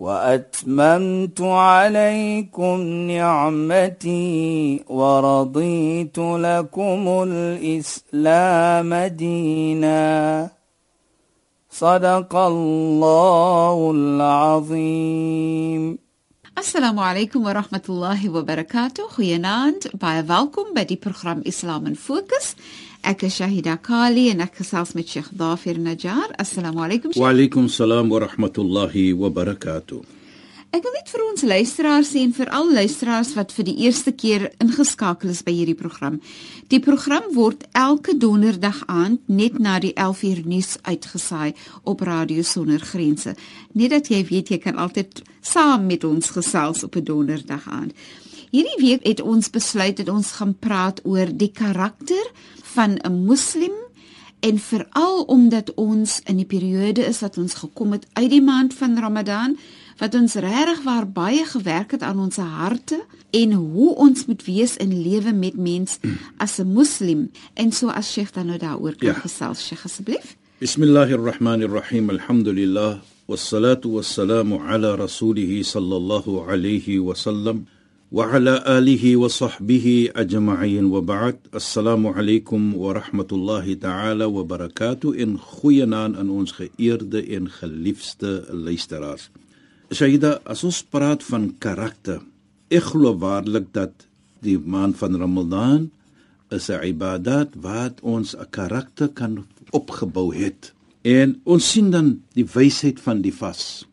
وأتممت عليكم نعمتي ورضيت لكم الإسلام دينا. صدق الله العظيم. السلام عليكم ورحمة الله وبركاته. خيانات باي فالكم بدي برنامج اسلام فوكس Ek is Shahida Kali en ek gesels met Sheikh Dafir Najjar. Assalamu alaykum. Wa alaykum salaam wa rahmatullahi wa barakatuh. Ek wil net vir ons luisteraars sê en veral luisteraars wat vir die eerste keer ingeskakel is by hierdie program. Die program word elke donderdag aand net na die 11uur nuus uitgesaai op Radio Sonder Grense. Net dat jy weet jy kan altyd saam met ons gesels op 'n donderdag aand. Hierdie week het ons besluit dat ons gaan praat oor die karakter van 'n moslim en veral omdat ons in die periode is wat ons gekom het uit die maand van Ramadan wat ons regtig waar baie gewerk het aan ons harte en hoe ons moet wees in lewe met mens as 'n moslim. En so as Sheikh dan nou daaroor kan ja. gesels Sheikh asseblief. Bismillahirrahmanirrahim. Alhamdulillah. Wassalatu wassalamu ala rasulih sallallahu alayhi wa sallam وعلى آله وصحبه أجمعين وبعد السلام عليكم ورحمة الله تعالى وبركاته إن خوينان أن ons geëerde en geliefde luisteraars. Shaida, as ons praat van karakter, ek glo waarlik dat die maand van Ramadan is 'n ibadat wat ons 'n karakter kan opgebou het. En ons sien dan die wysheid van die vas.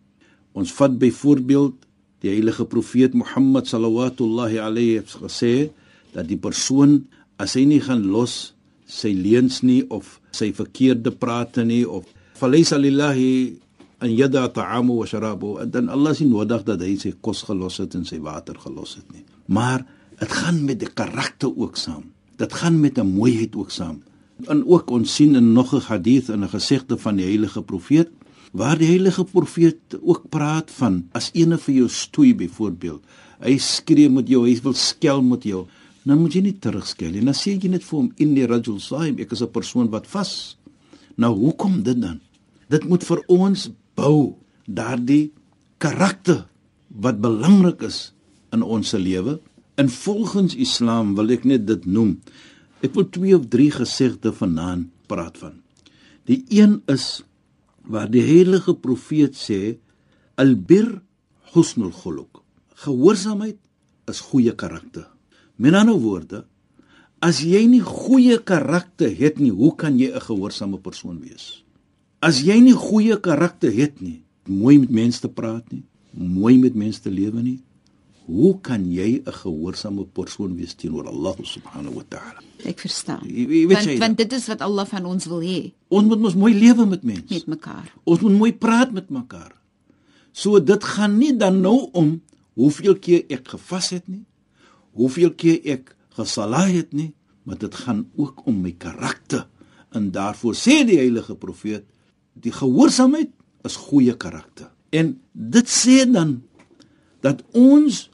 Ons vat byvoorbeeld die heilige profeet Mohammed sallallahu alayhi het gesê dat die persoon as hy nie gaan los sy leuns nie of sy verkeerde prate nie of falaysa lillahi en yada ta'amu wa sharabu dan Allah sien nodig dat hy sy kos gelos het en sy water gelos het nie. Maar dit gaan met die karakter ook saam. Dit gaan met 'n mooiheid ook saam. En ook ons sien in nog 'n hadith en 'n gesegde van die heilige profeet waar die heilige profeet ook praat van as ene vir jou stoei byvoorbeeld hy skree met jou hy wil skel met jou dan moet jy nie terugskel nie dan sê jy net vir hom in die rajul saim ek is 'n persoon wat vas nou hoekom dit dan dit moet vir ons bou daardie karakter wat belangrik is in ons lewe. In volgens Islam wil ek net dit noem. Ek wil twee of drie gesegde vanaand praat van. Die een is waar die heilige profeet sê albir husnul khuluq. Gehoorsaamheid is goeie karakter. Met ander woorde, as jy nie goeie karakter het nie, hoe kan jy 'n gehoorsame persoon wees? As jy nie goeie karakter het nie, mooi met mense te praat nie, mooi met mense te lewe nie, hoe kan jy 'n gehoorsame persoon wees teenoor Allah subhanahu wa ta'ala? Ek verstaan. Jy, jy weet want, jy, want dit is wat Allah van ons wil hê. Ons moet mos mooi lewe met mense. Met mekaar. Ons moet mooi praat met mekaar. So dit gaan nie dan nou om hoeveel keer ek gevas het nie, hoeveel keer ek gesalah het nie, maar dit gaan ook om my karakter. En daarvoor sê die heilige profeet die gehoorsaamheid is goeie karakter. En dit sê dan dat ons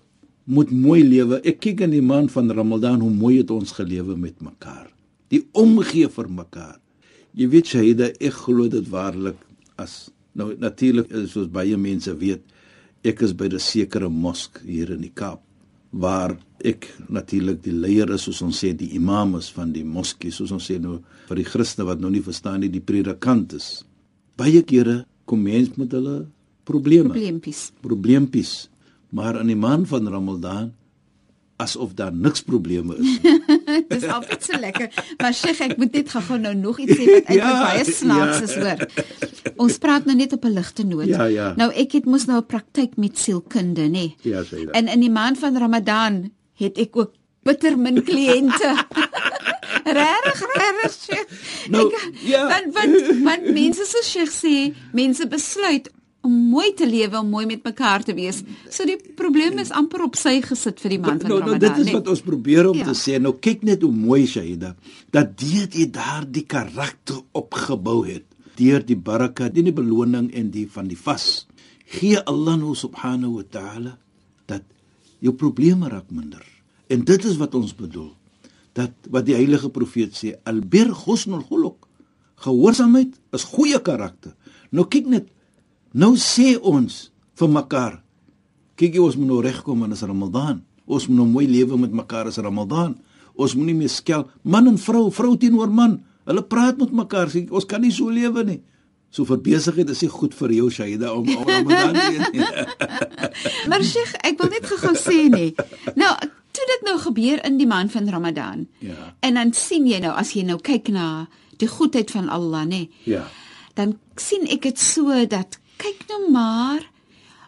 moet mooi lewe. Ek kyk in die maand van Ramadan hoe mooi het ons gelewe met mekaar. Die omgee vir mekaar. Jy weet Shahida, ek glo dit waarlik as nou natuurlik soos baie mense weet, ek is by 'n sekere mosk hier in die Kaap waar ek natuurlik die leier is soos ons sê die imam is van die moskie soos ons sê nou vir die Christene wat nou nie verstaan nie die predikant is baie kere kom mense met hulle probleme. Probleempies. Probleempies. Maar in die maand van Ramadan asof daar niks probleme is. Dis altyd so lekker. Maar Sheikh, ek moet net gou nou nog iets sê wat eintlik ja, baie snaaks ja. is hoor. Ons praat nou net op 'n ligte noot. Ja, ja. Nou ek het mos nou 'n praktyk met sielkunde, nê? Ja, sê dit. En in die maand van Ramadan het ek ook bitter min kliënte. Regtig, regtig. Nou, ek, ja. Want want want mense so Sheikh sê, mense besluit om mooi te lewe, om mooi met mekaar te wees. So die probleem is amper op sy gesit vir die man van nou, Ramadan. nou dit is nee. wat ons probeer om Ja. te sê. Nou kyk net hoe mooi Shaida dat dit jy daardie karakter opgebou het deur die baraka, die, die beloning en die van die vas. Gee Allah nou subhanahu wa ta'ala dat jou probleme raak minder. En dit is wat ons bedoel. Dat wat die heilige profeet sê, albir husnul khuluq. Gehoorsaamheid is goeie karakter. Nou kyk net, nou sê ons vir mekaar, kyk jy ons moet nou regkom in is Ramadan. Ons moet nou mooi lewe met mekaar as Ramadan. Ons moenie meer skel man en vrou, vrou teenoor man. Hulle praat met mekaar. Sê, ons kan nie so lewe nie. So vir besigheid is dit goed vir jou Shaida om om Ramadan te eet nie. Maar Sheikh, ek wil net gou-gou sê nê. Nou, toe dit nou gebeur in die maand van Ramadan. Ja. En dan sien jy nou as jy nou kyk na die goedheid van Allah nê. Ja. Dan sien ek dit so dat kyk nou maar.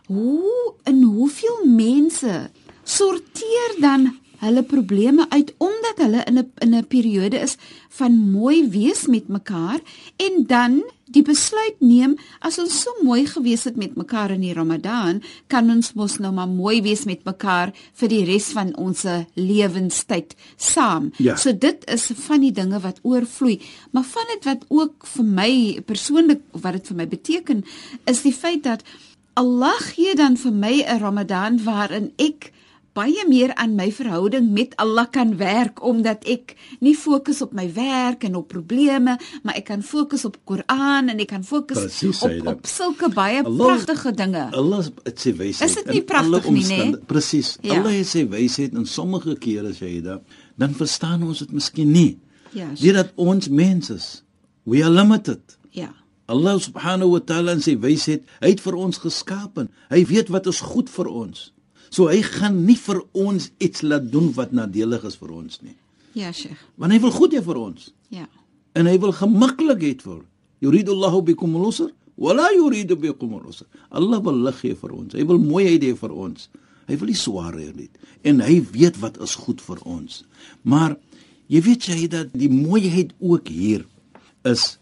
Hoe in hoeveel mense sorteer dan hulle probleme uit omdat hulle in 'n in 'n periode is van mooi wees met mekaar en dan die besluit neem as ons so mooi gewees het met mekaar in die Ramadan kan ons mos nou maar mooi wees met mekaar vir die res van ons lewenstyd saam. Ja. So dit is van die dinge wat oorvloei, maar van dit wat ook vir my persoonlik wat dit vir my beteken is die feit dat Allah gee dan vir my 'n Ramadan waarin ek baie meer aan my verhouding met Allah kan werk omdat ek nie fokus op my werk en op probleme, maar ek kan fokus op Koran en ek kan fokus Presies, op op sulke baie Allah- pragtige dinge. Allah het sy wysheid. Is dit nie pragtig nie, nê? omstande- Presies. Ja. Allah het sy wysheid in sommige kere Shaida, dan verstaan ons dit miskien nie. Ja, Deurdat ons mens is. We are limited. Ja. Allah subhanahu wa ta'ala in sy wysheid, hy het vir ons geskapen. Hy weet wat is goed vir ons. So hy gaan nie vir ons iets laat doen wat nadelig is vir ons nie. Ja, Sheikh. Want hy wil goed hê vir ons Ja. en hy wil gemaklikheid vir. Yuridu Allahu bikum al-usr wa la yuridu bikum al-usr. Allah wil lig hê vir ons. Hy wil mooiheid hê vir ons. Hy wil nie swaar hê nie. En hy weet wat is goed vir ons. Maar jy weet jy dat die mooiheid ook hier is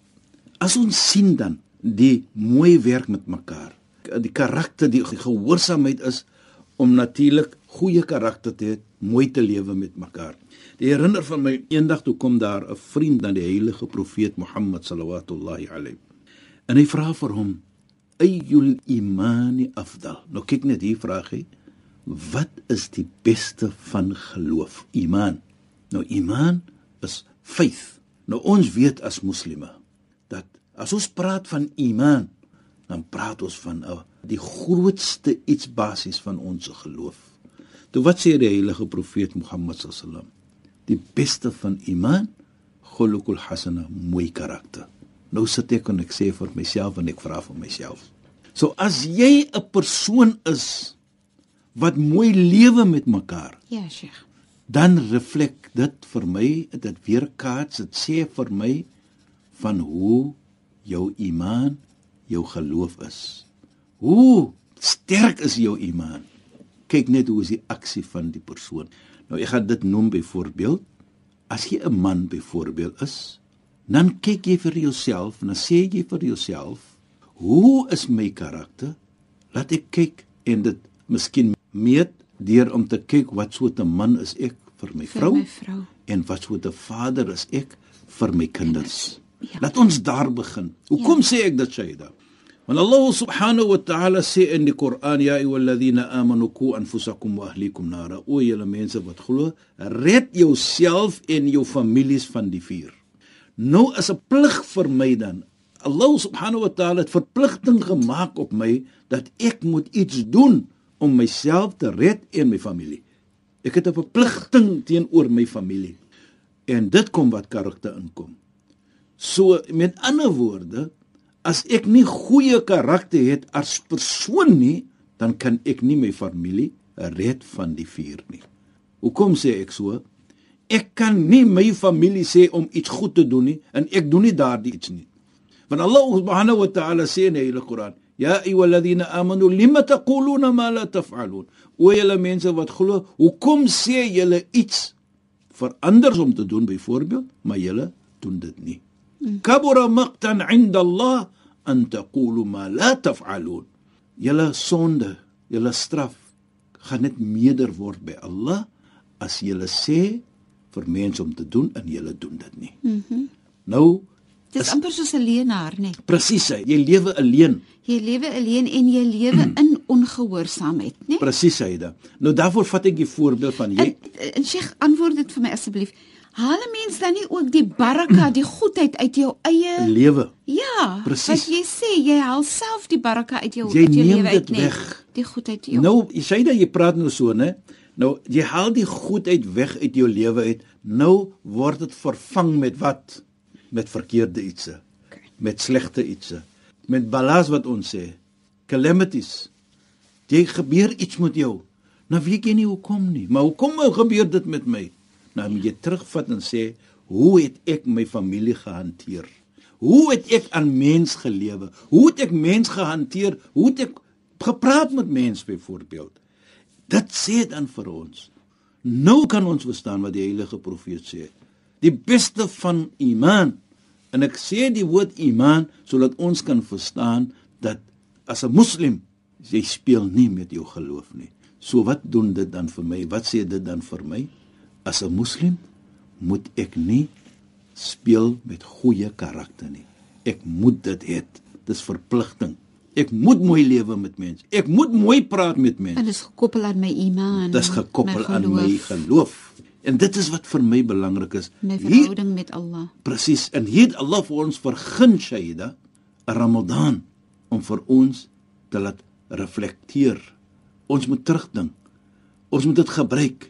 as ons sien dan die mooi werk met mekaar. Die karakter, die gehoorsaamheid is om natuurlik goeie karakter te hê, mooi te lewe met mekaar. Die herinner van my eendag toe kom daar 'n vriend na die heilige profeet Mohammed sallallahu alayhi. En hy vra vir hom: "Ayyul imani afdal?" Nou kyk net hier vraag hy: "Wat is die beste van geloof? Iman." Nou iman is faith. Nou ons weet as moslime dat as ons praat van iman, dan praat ons van 'n die grootste iets basies van ons geloof. Toe wat sê die heilige profeet Mohammed sallam? Die beste van iman, khuluqul hasana, mooi karakter. Nou sit ek en ek sê vir myself en ek vra vir myself. So as jy 'n persoon is wat mooi lewe met mekaar, Ja, Sheikh. dan reflek dit vir my, dit weerkaats, dit sê vir my van hoe jou iman, jou geloof is. Hoe sterk is jou iman? Kyk net hoe is die aksie van die persoon. Nou ek gaan dit noem byvoorbeeld as jy 'n man byvoorbeeld is, dan kyk jy vir jouself en dan sê jy vir jouself, hoe is my karakter? Laat ek kyk en dit miskien meet deur om te kyk wat soort 'n man is ek vir my Vir vrou my vrou. en wat soort 'n vader is ek vir my kinders. Ja. Laat ons daar begin. Hoekom Ja. sê ek dit Shaida? Want Allah subhanahu wa ta'ala sê in die Koran ya ayyuhalladhina amanu qu anfusakum wa ahlikum nara. O julle mense wat glo, red jouself en jou families van die vuur. Nou is 'n plig vir my dan. Allah subhanahu wa ta'ala het verpligting gemaak op my dat ek moet iets doen om myself te red en my familie. Ek het 'n verpligting teenoor my familie. En dit kom wat karakter inkom. So met ander woorde, as ek nie goeie karakter het as persoon nie, dan kan ek nie my familie red van die vuur nie. Hoekom sê ek so? Ek kan nie my familie sê om iets goed te doen nie en ek doen nie daardie iets nie. Want Allah subhanahu wa ta'ala sê in die Heilige Koran: "Ya ayyuhalladhina amanu lima taquluna ma la taf'alun?" O julle mense wat glo, hoekom sê julle iets vir anders om te doen byvoorbeeld, maar julle doen dit nie? Kabura maqtan 'inda Allah an taqulu ma la taf'alun. julle sonde, julle straf gaan net meerder word by Allah as julle sê vir mense om te doen en julle doen dit nie. Mhm. Mm nou Dis amper soos 'n leenaar, nee. Presies, jy lewe alleen. Jy lewe alleen en jy lewe in ongehoorsaamheid, nee. Presies, Aida. Nou daarvoor vat ek 'n voorbeeld van jy. En, en Sheikh, antwoord dit vir my asseblief. Haal 'n mens dan nie ook die baraka, die goedheid uit jou eie lewe? Ja. Presies. Wat jy sê, jy haal self die baraka uit jou jy uit jou lewe uit, nee. Die goedheid jou. Nou, jy sê dat jy praat nou so, né? Nou, jy haal die goedheid weg uit jou lewe uit. Nou word dit vervang met wat? Met verkeerde ietsie. Okay. Met slegte ietsie. Met balas wat ons sê, calamities. Jy gebeur iets met jou. Nou weet jy nie hoekom nie, maar hoekom gebeur dit met my? Nou moet jy terugvat en sê, hoe het ek my familie gehanteer? Hoe het ek aan mens gelewe? Hoe het ek mens gehanteer? Hoe het ek gepraat met mens byvoorbeeld? Dit sê dan vir ons. Nou kan ons verstaan wat die heilige profeet sê. Die beste van iman. En ek sê die woord iman sodat ons kan verstaan dat as 'n moslim jy speel nie met jou geloof nie. So wat doen dit dan vir my? Wat sê dit dan vir my? As 'n moslim moet ek nie speel met goeie karakter nie. Ek moet dit hê. Dis verpligting. Ek moet mooi lewe met mense. Ek moet mooi praat met mense. En dit is gekoppel aan my iman. Dit is gekoppel aan my geloof. En dit is wat vir my belangrik is. My verhouding hier, met Allah. Presies. En hier het Allah vir ons vergun Shaida Ramadan om vir ons te laat reflekteer. Ons moet terugdink. Ons moet dit gebruik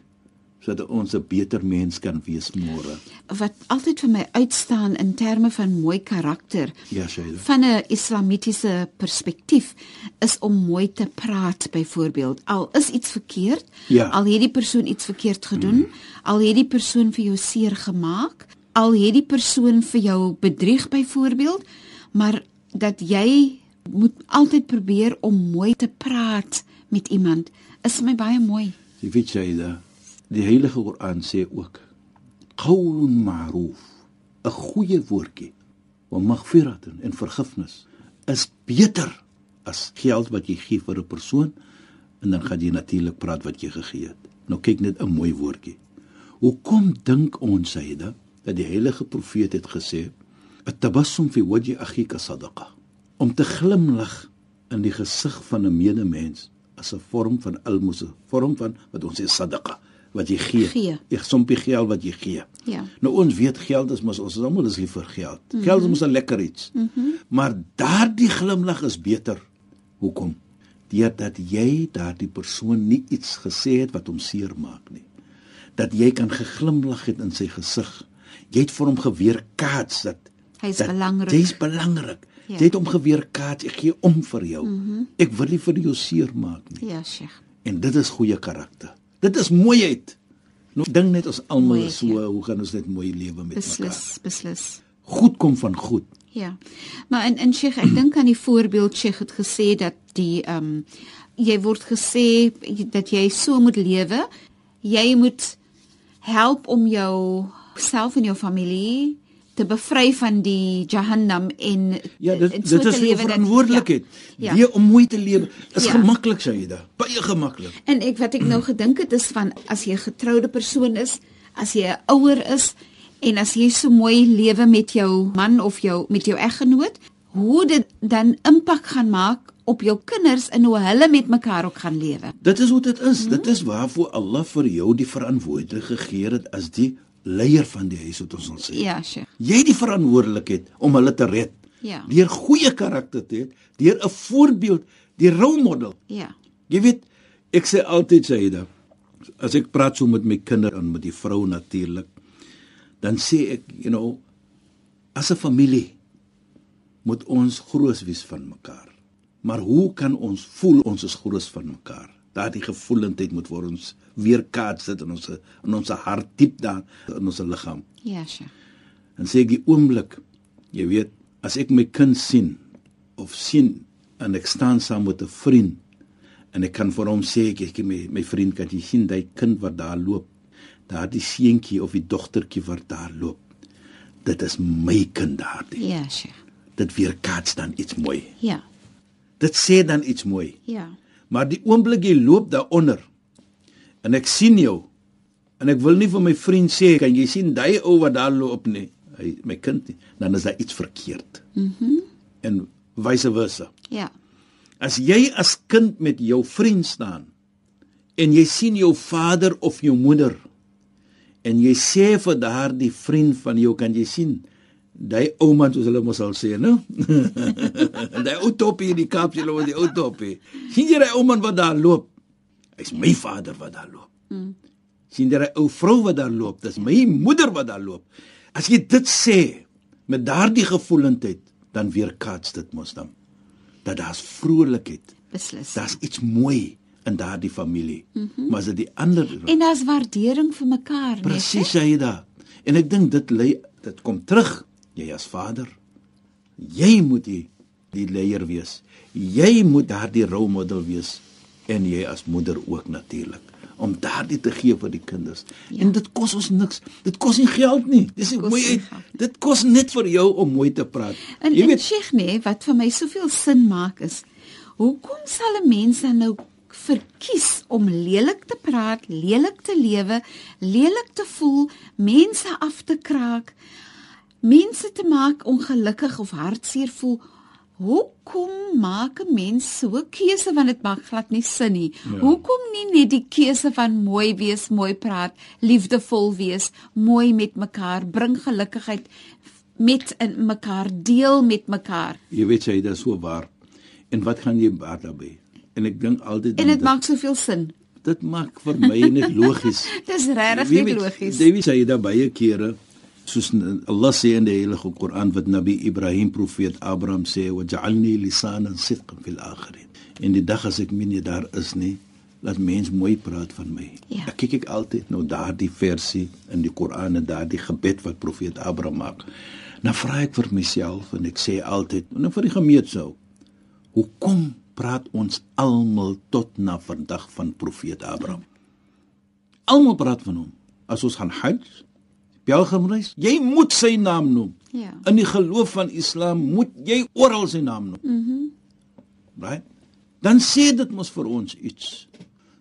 sodat ons 'n beter mens kan wees môre. Wat altyd vir my uitstaan in terme van mooi karakter. Ja, Shaida. Van 'n islamitiese perspektief is om mooi te praat byvoorbeeld. Al is iets verkeerd, ja. al het die persoon iets verkeerd gedoen, mm. al het die persoon vir jou seer gemaak, al het die persoon vir jou bedrieg byvoorbeeld, maar dat jy moet altyd probeer om mooi te praat met iemand is my baie mooi. Jy weet Shaida, Die Heilige Koran sê ook: "Qaulun ma'ruf." 'n Goeie woordjie om magfirat en vergifnis is beter as geld wat jy gee vir 'n persoon en dan gaan jy natuurlik praat wat jy gegee het. Nou kyk net 'n mooi woordjie. Hoekom dink ons Sayyida dat die heilige profeet het gesê: "At-tabassum fi wajhi akhika sadaqa." Om te glimlag in die gesig van 'n medemens as 'n vorm van almose, vorm van wat ons sê sadaqa wat jy gee. gee. Ek sompie geld wat jy gee. Ja. Nou ons weet geld is mos ons is almal is lief vir geld. Mm -hmm. Geld is mos 'n lekker iets. Mm -hmm. Maar daardie glimlag is beter. Hoekom? Deurdat jy daardie persoon nie iets gesê het wat hom seermaak nie. Dat jy kan geglimlag het in sy gesig. Jy het vir hom geweer kaats dat hy's belangrik. Hy's belangrik. Ja. Jy het hom geweer kaats, ek gee om vir jou. Mm -hmm. Ek wil nie vir jou seermaak nie. Ja, Sheikh. En dit is goeie karakter. Dit is mooiheid. Nou ding net ons almal so, ja. hoe gaan ons net mooi lewe met beslis, mekaar? Beslis, beslis. Goed kom van goed. Ja. Maar in in Sheikh, ek dink aan die voorbeeld Sheikh het gesê dat die ehm um, jy word gesê dat jy so moet lewe. Jy moet help om jou self en jou familie te bevry van die Jahannam en Ja, dit so dit is 'n verantwoordelikheid. Ja, ja. om mooi te lewe is ja. gemaklik sê jy da. Baie gemaklik. En ek wat ek nou gedink het is van as jy 'n getroude persoon is, as jy 'n ouer is en as jy so mooi lewe met jou man of jou met jou eggenoot, hoe dit dan impak gaan maak op jou kinders en hoe hulle met mekaar ook gaan lewe. Dit is hoe dit is. Hmm. Dit is waarvoor Allah vir jou die verantwoordelikheid gegee het as die leier van die huis wat ons sal sê. Ja, Sheikh. Jy het die verantwoordelikheid om hulle te red. Ja. Deur goeie karakter te hê, deur 'n voorbeeld, die rolmodel. Ja. Jy weet, ek sê altyd sê dit. As ek praat so met my kinders en met die vrou natuurlik, dan sê ek, you know, as 'n familie moet ons groot wees van mekaar. Maar hoe kan ons voel ons is groot van mekaar? Daardie gevoelendheid moet vir ons weerkaats dit in ons in ons hart diep daar in ons liggaam. Ja, sja. En sê ek die oomblik, jy weet, as ek my kind sien of sien en ek staan saam met 'n vriend en ek kan vir hom sê ek ek my my vriend kan jy sien daai kind wat daar loop. Daardie seentjie of die dogtertjie wat daar loop. Dit is my kind daardie. Ja, sja. Dit weerkaats dan iets mooi. Ja. Dit sê dan iets mooi. Ja. Maar die oomblik jy loop daaronder en ek sien jou en ek wil nie vir my vriend sê kan jy sien daai ou wat daar loop nie, hy my kind nie, dan is daar iets verkeerd. Mhm. Mm en vice versa. Ja. As jy as kind met jou vriend staan en jy sien jou vader of jou moeder en jy sê vir daardie vriend van jou kan jy sien daai ou man soos hulle mos al sê, no? daai ou topie in die Kaap, jy loop die ou topie. sien jy daai ou man wat daar loop? Hy's my vader wat daar loop. Mm. sien jy daai ou vrou wat daar loop? Dis my moeder wat daar loop. As jy dit sê met daardie gevoelendheid, dan weerkaats dit mos dan dat daar's vrolikheid. Beslis. Daar's iets mooi in daardie familie. Mm -hmm. Maar as dit die ander En daar's waardering vir mekaar, nee. Presies, jy da. En ek dink dit lê dit kom terug jy as vader. Jy moet die, die leier wees. Jy moet daardie rolmodel wees en jy as moeder ook natuurlik om daardie te gee vir die kinders. Ja. En dit kos ons niks. Dit kos nie geld nie. Dis mooi uit. Dit kos net vir jou om mooi te praat. En, jy weet Sheikh nee, wat vir my soveel sin maak is hoekom sal 'n mens dan nou verkies om lelik te praat, lelik te lewe, lelik te voel, mense af te kraak, mense te maak ongelukkig of hartseer voel Hoekom maak 'n mens so 'n keuse want dit maak glad nie sin nie. Ja. Hoekom nie net die keuse van mooi wees, mooi praat, liefdevol wees, mooi met mekaar, bring gelukigheid met in mekaar deel met mekaar. Jy weet jy, dit is so waar. En wat gaan jy baat daarbey? En ek dink altyd En dit maak soveel sin. Dit maak vir my net logies. Dis regtig net logies. Weet jy, daar baie kere soos Allah sê in die Heilige Koran wat Nabi Ibrahim profeet Abraham sê waj'alni lisanan sidqan fil akhirin. En die dag as ek min daar is nie laat mens mooi praat van my. Ja. ek kyk ek altyd nou daardie versie in die Koran en daardie gebed wat profeet Abraham maak. Nou vra ek vir myself en ek sê altyd en vir die gemeente hoekom praat ons almal tot na vandag van profeet Abraham? Almal praat van hom. As ons gaan hajj pelgrimreis, jy moet sy naam noem. Ja. In die geloof van Islam moet jy oral sy naam noem. Mhm. Mm right? Dan sê dit mos vir ons iets.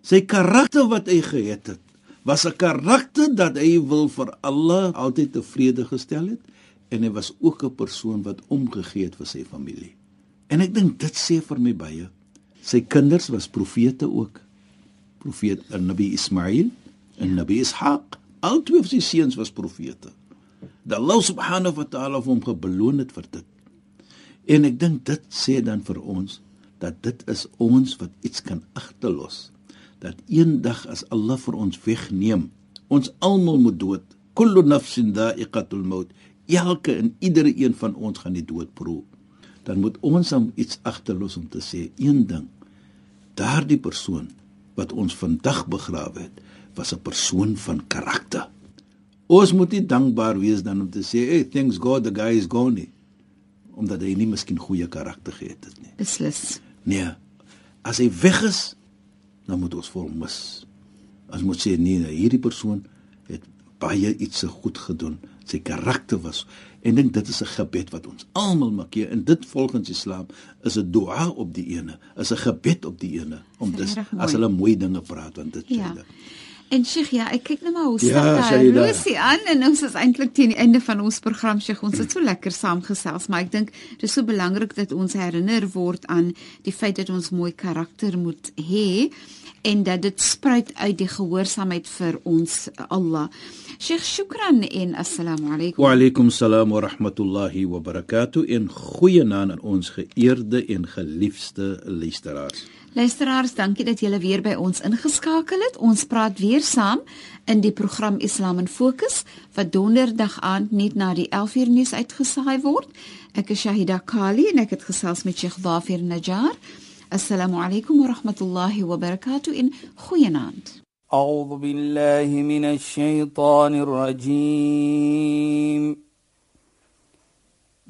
Sy karakter wat hy gehad het, was 'n karakter dat hy wil vir Allah altyd tevrede gestel het en hy was ook 'n persoon wat omgegee het vir sy familie. En ek dink dit sê vir my baie. Sy kinders was profete ook. Profeet Nabi Ismail en ja. Nabi Ishaq. Al twee van sy seuns was profete. Dat Allah subhanahu wa ta'ala hom gebeloon het vir dit. En ek dink dit sê dan vir ons dat dit is ons wat iets kan agterlos. Dat eendag as Allah vir ons wegneem, ons almal moet dood. Kullu nafsin da'iqatul maut. Elke en iedere een van ons gaan die dood proe. Dan moet ons hom iets agterlos om te sê een ding. Daardie persoon wat ons vandag begrawe het, was 'n persoon van karakter. Ons moet nie dankbaar wees dan om te sê, "Hey, thanks God the guy is gone." Nie. Omdat hy nie miskien goeie karakter gehad het nie. Beslis. Nee. As hy weg is, dan moet ons vir hom mis. As moet sê nee, nee, hierdie persoon het baie iets se goed gedoen. Sy karakter was en dink dit is 'n gebed wat ons almal maak hier en dit volgens Islam is 'n dua op die ene, is 'n gebed op die ene om dis as hulle mooi dinge praat want dit ja. sê En Sheikh, ja, ek kyk net maar hoe ja, staan daar. Rosie aan en ons is eintlik teen die einde van ons program, Sheikh. Ons het so lekker saamgesels, maar ek dink dit is so belangrik dat ons herinner word aan die feit dat ons mooi karakter moet hê en dat dit spruit uit die gehoorsaamheid vir ons Allah. Sheikh, shukran en assalamu alaykum. Wa alaykum assalam wa rahmatullahi wa barakatuh. In goeie naam aan ons geëerde en geliefde luisteraars. Luisteraars, dankie dat julle weer by ons ingeskakel het. Ons praat weer saam in die program Islam in Fokus wat donderdag aand net na die 11uur nuus uitgesaai word. Ek is Shahida Kali en ek het gesels met Sheikh Dafir Najjar. Assalamu alaykum wa rahmatullahi wa barakatuh in goeienaand. A'udhu billahi minash shaitaanir rajiim.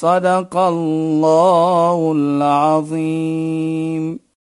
صدق الله العظيم.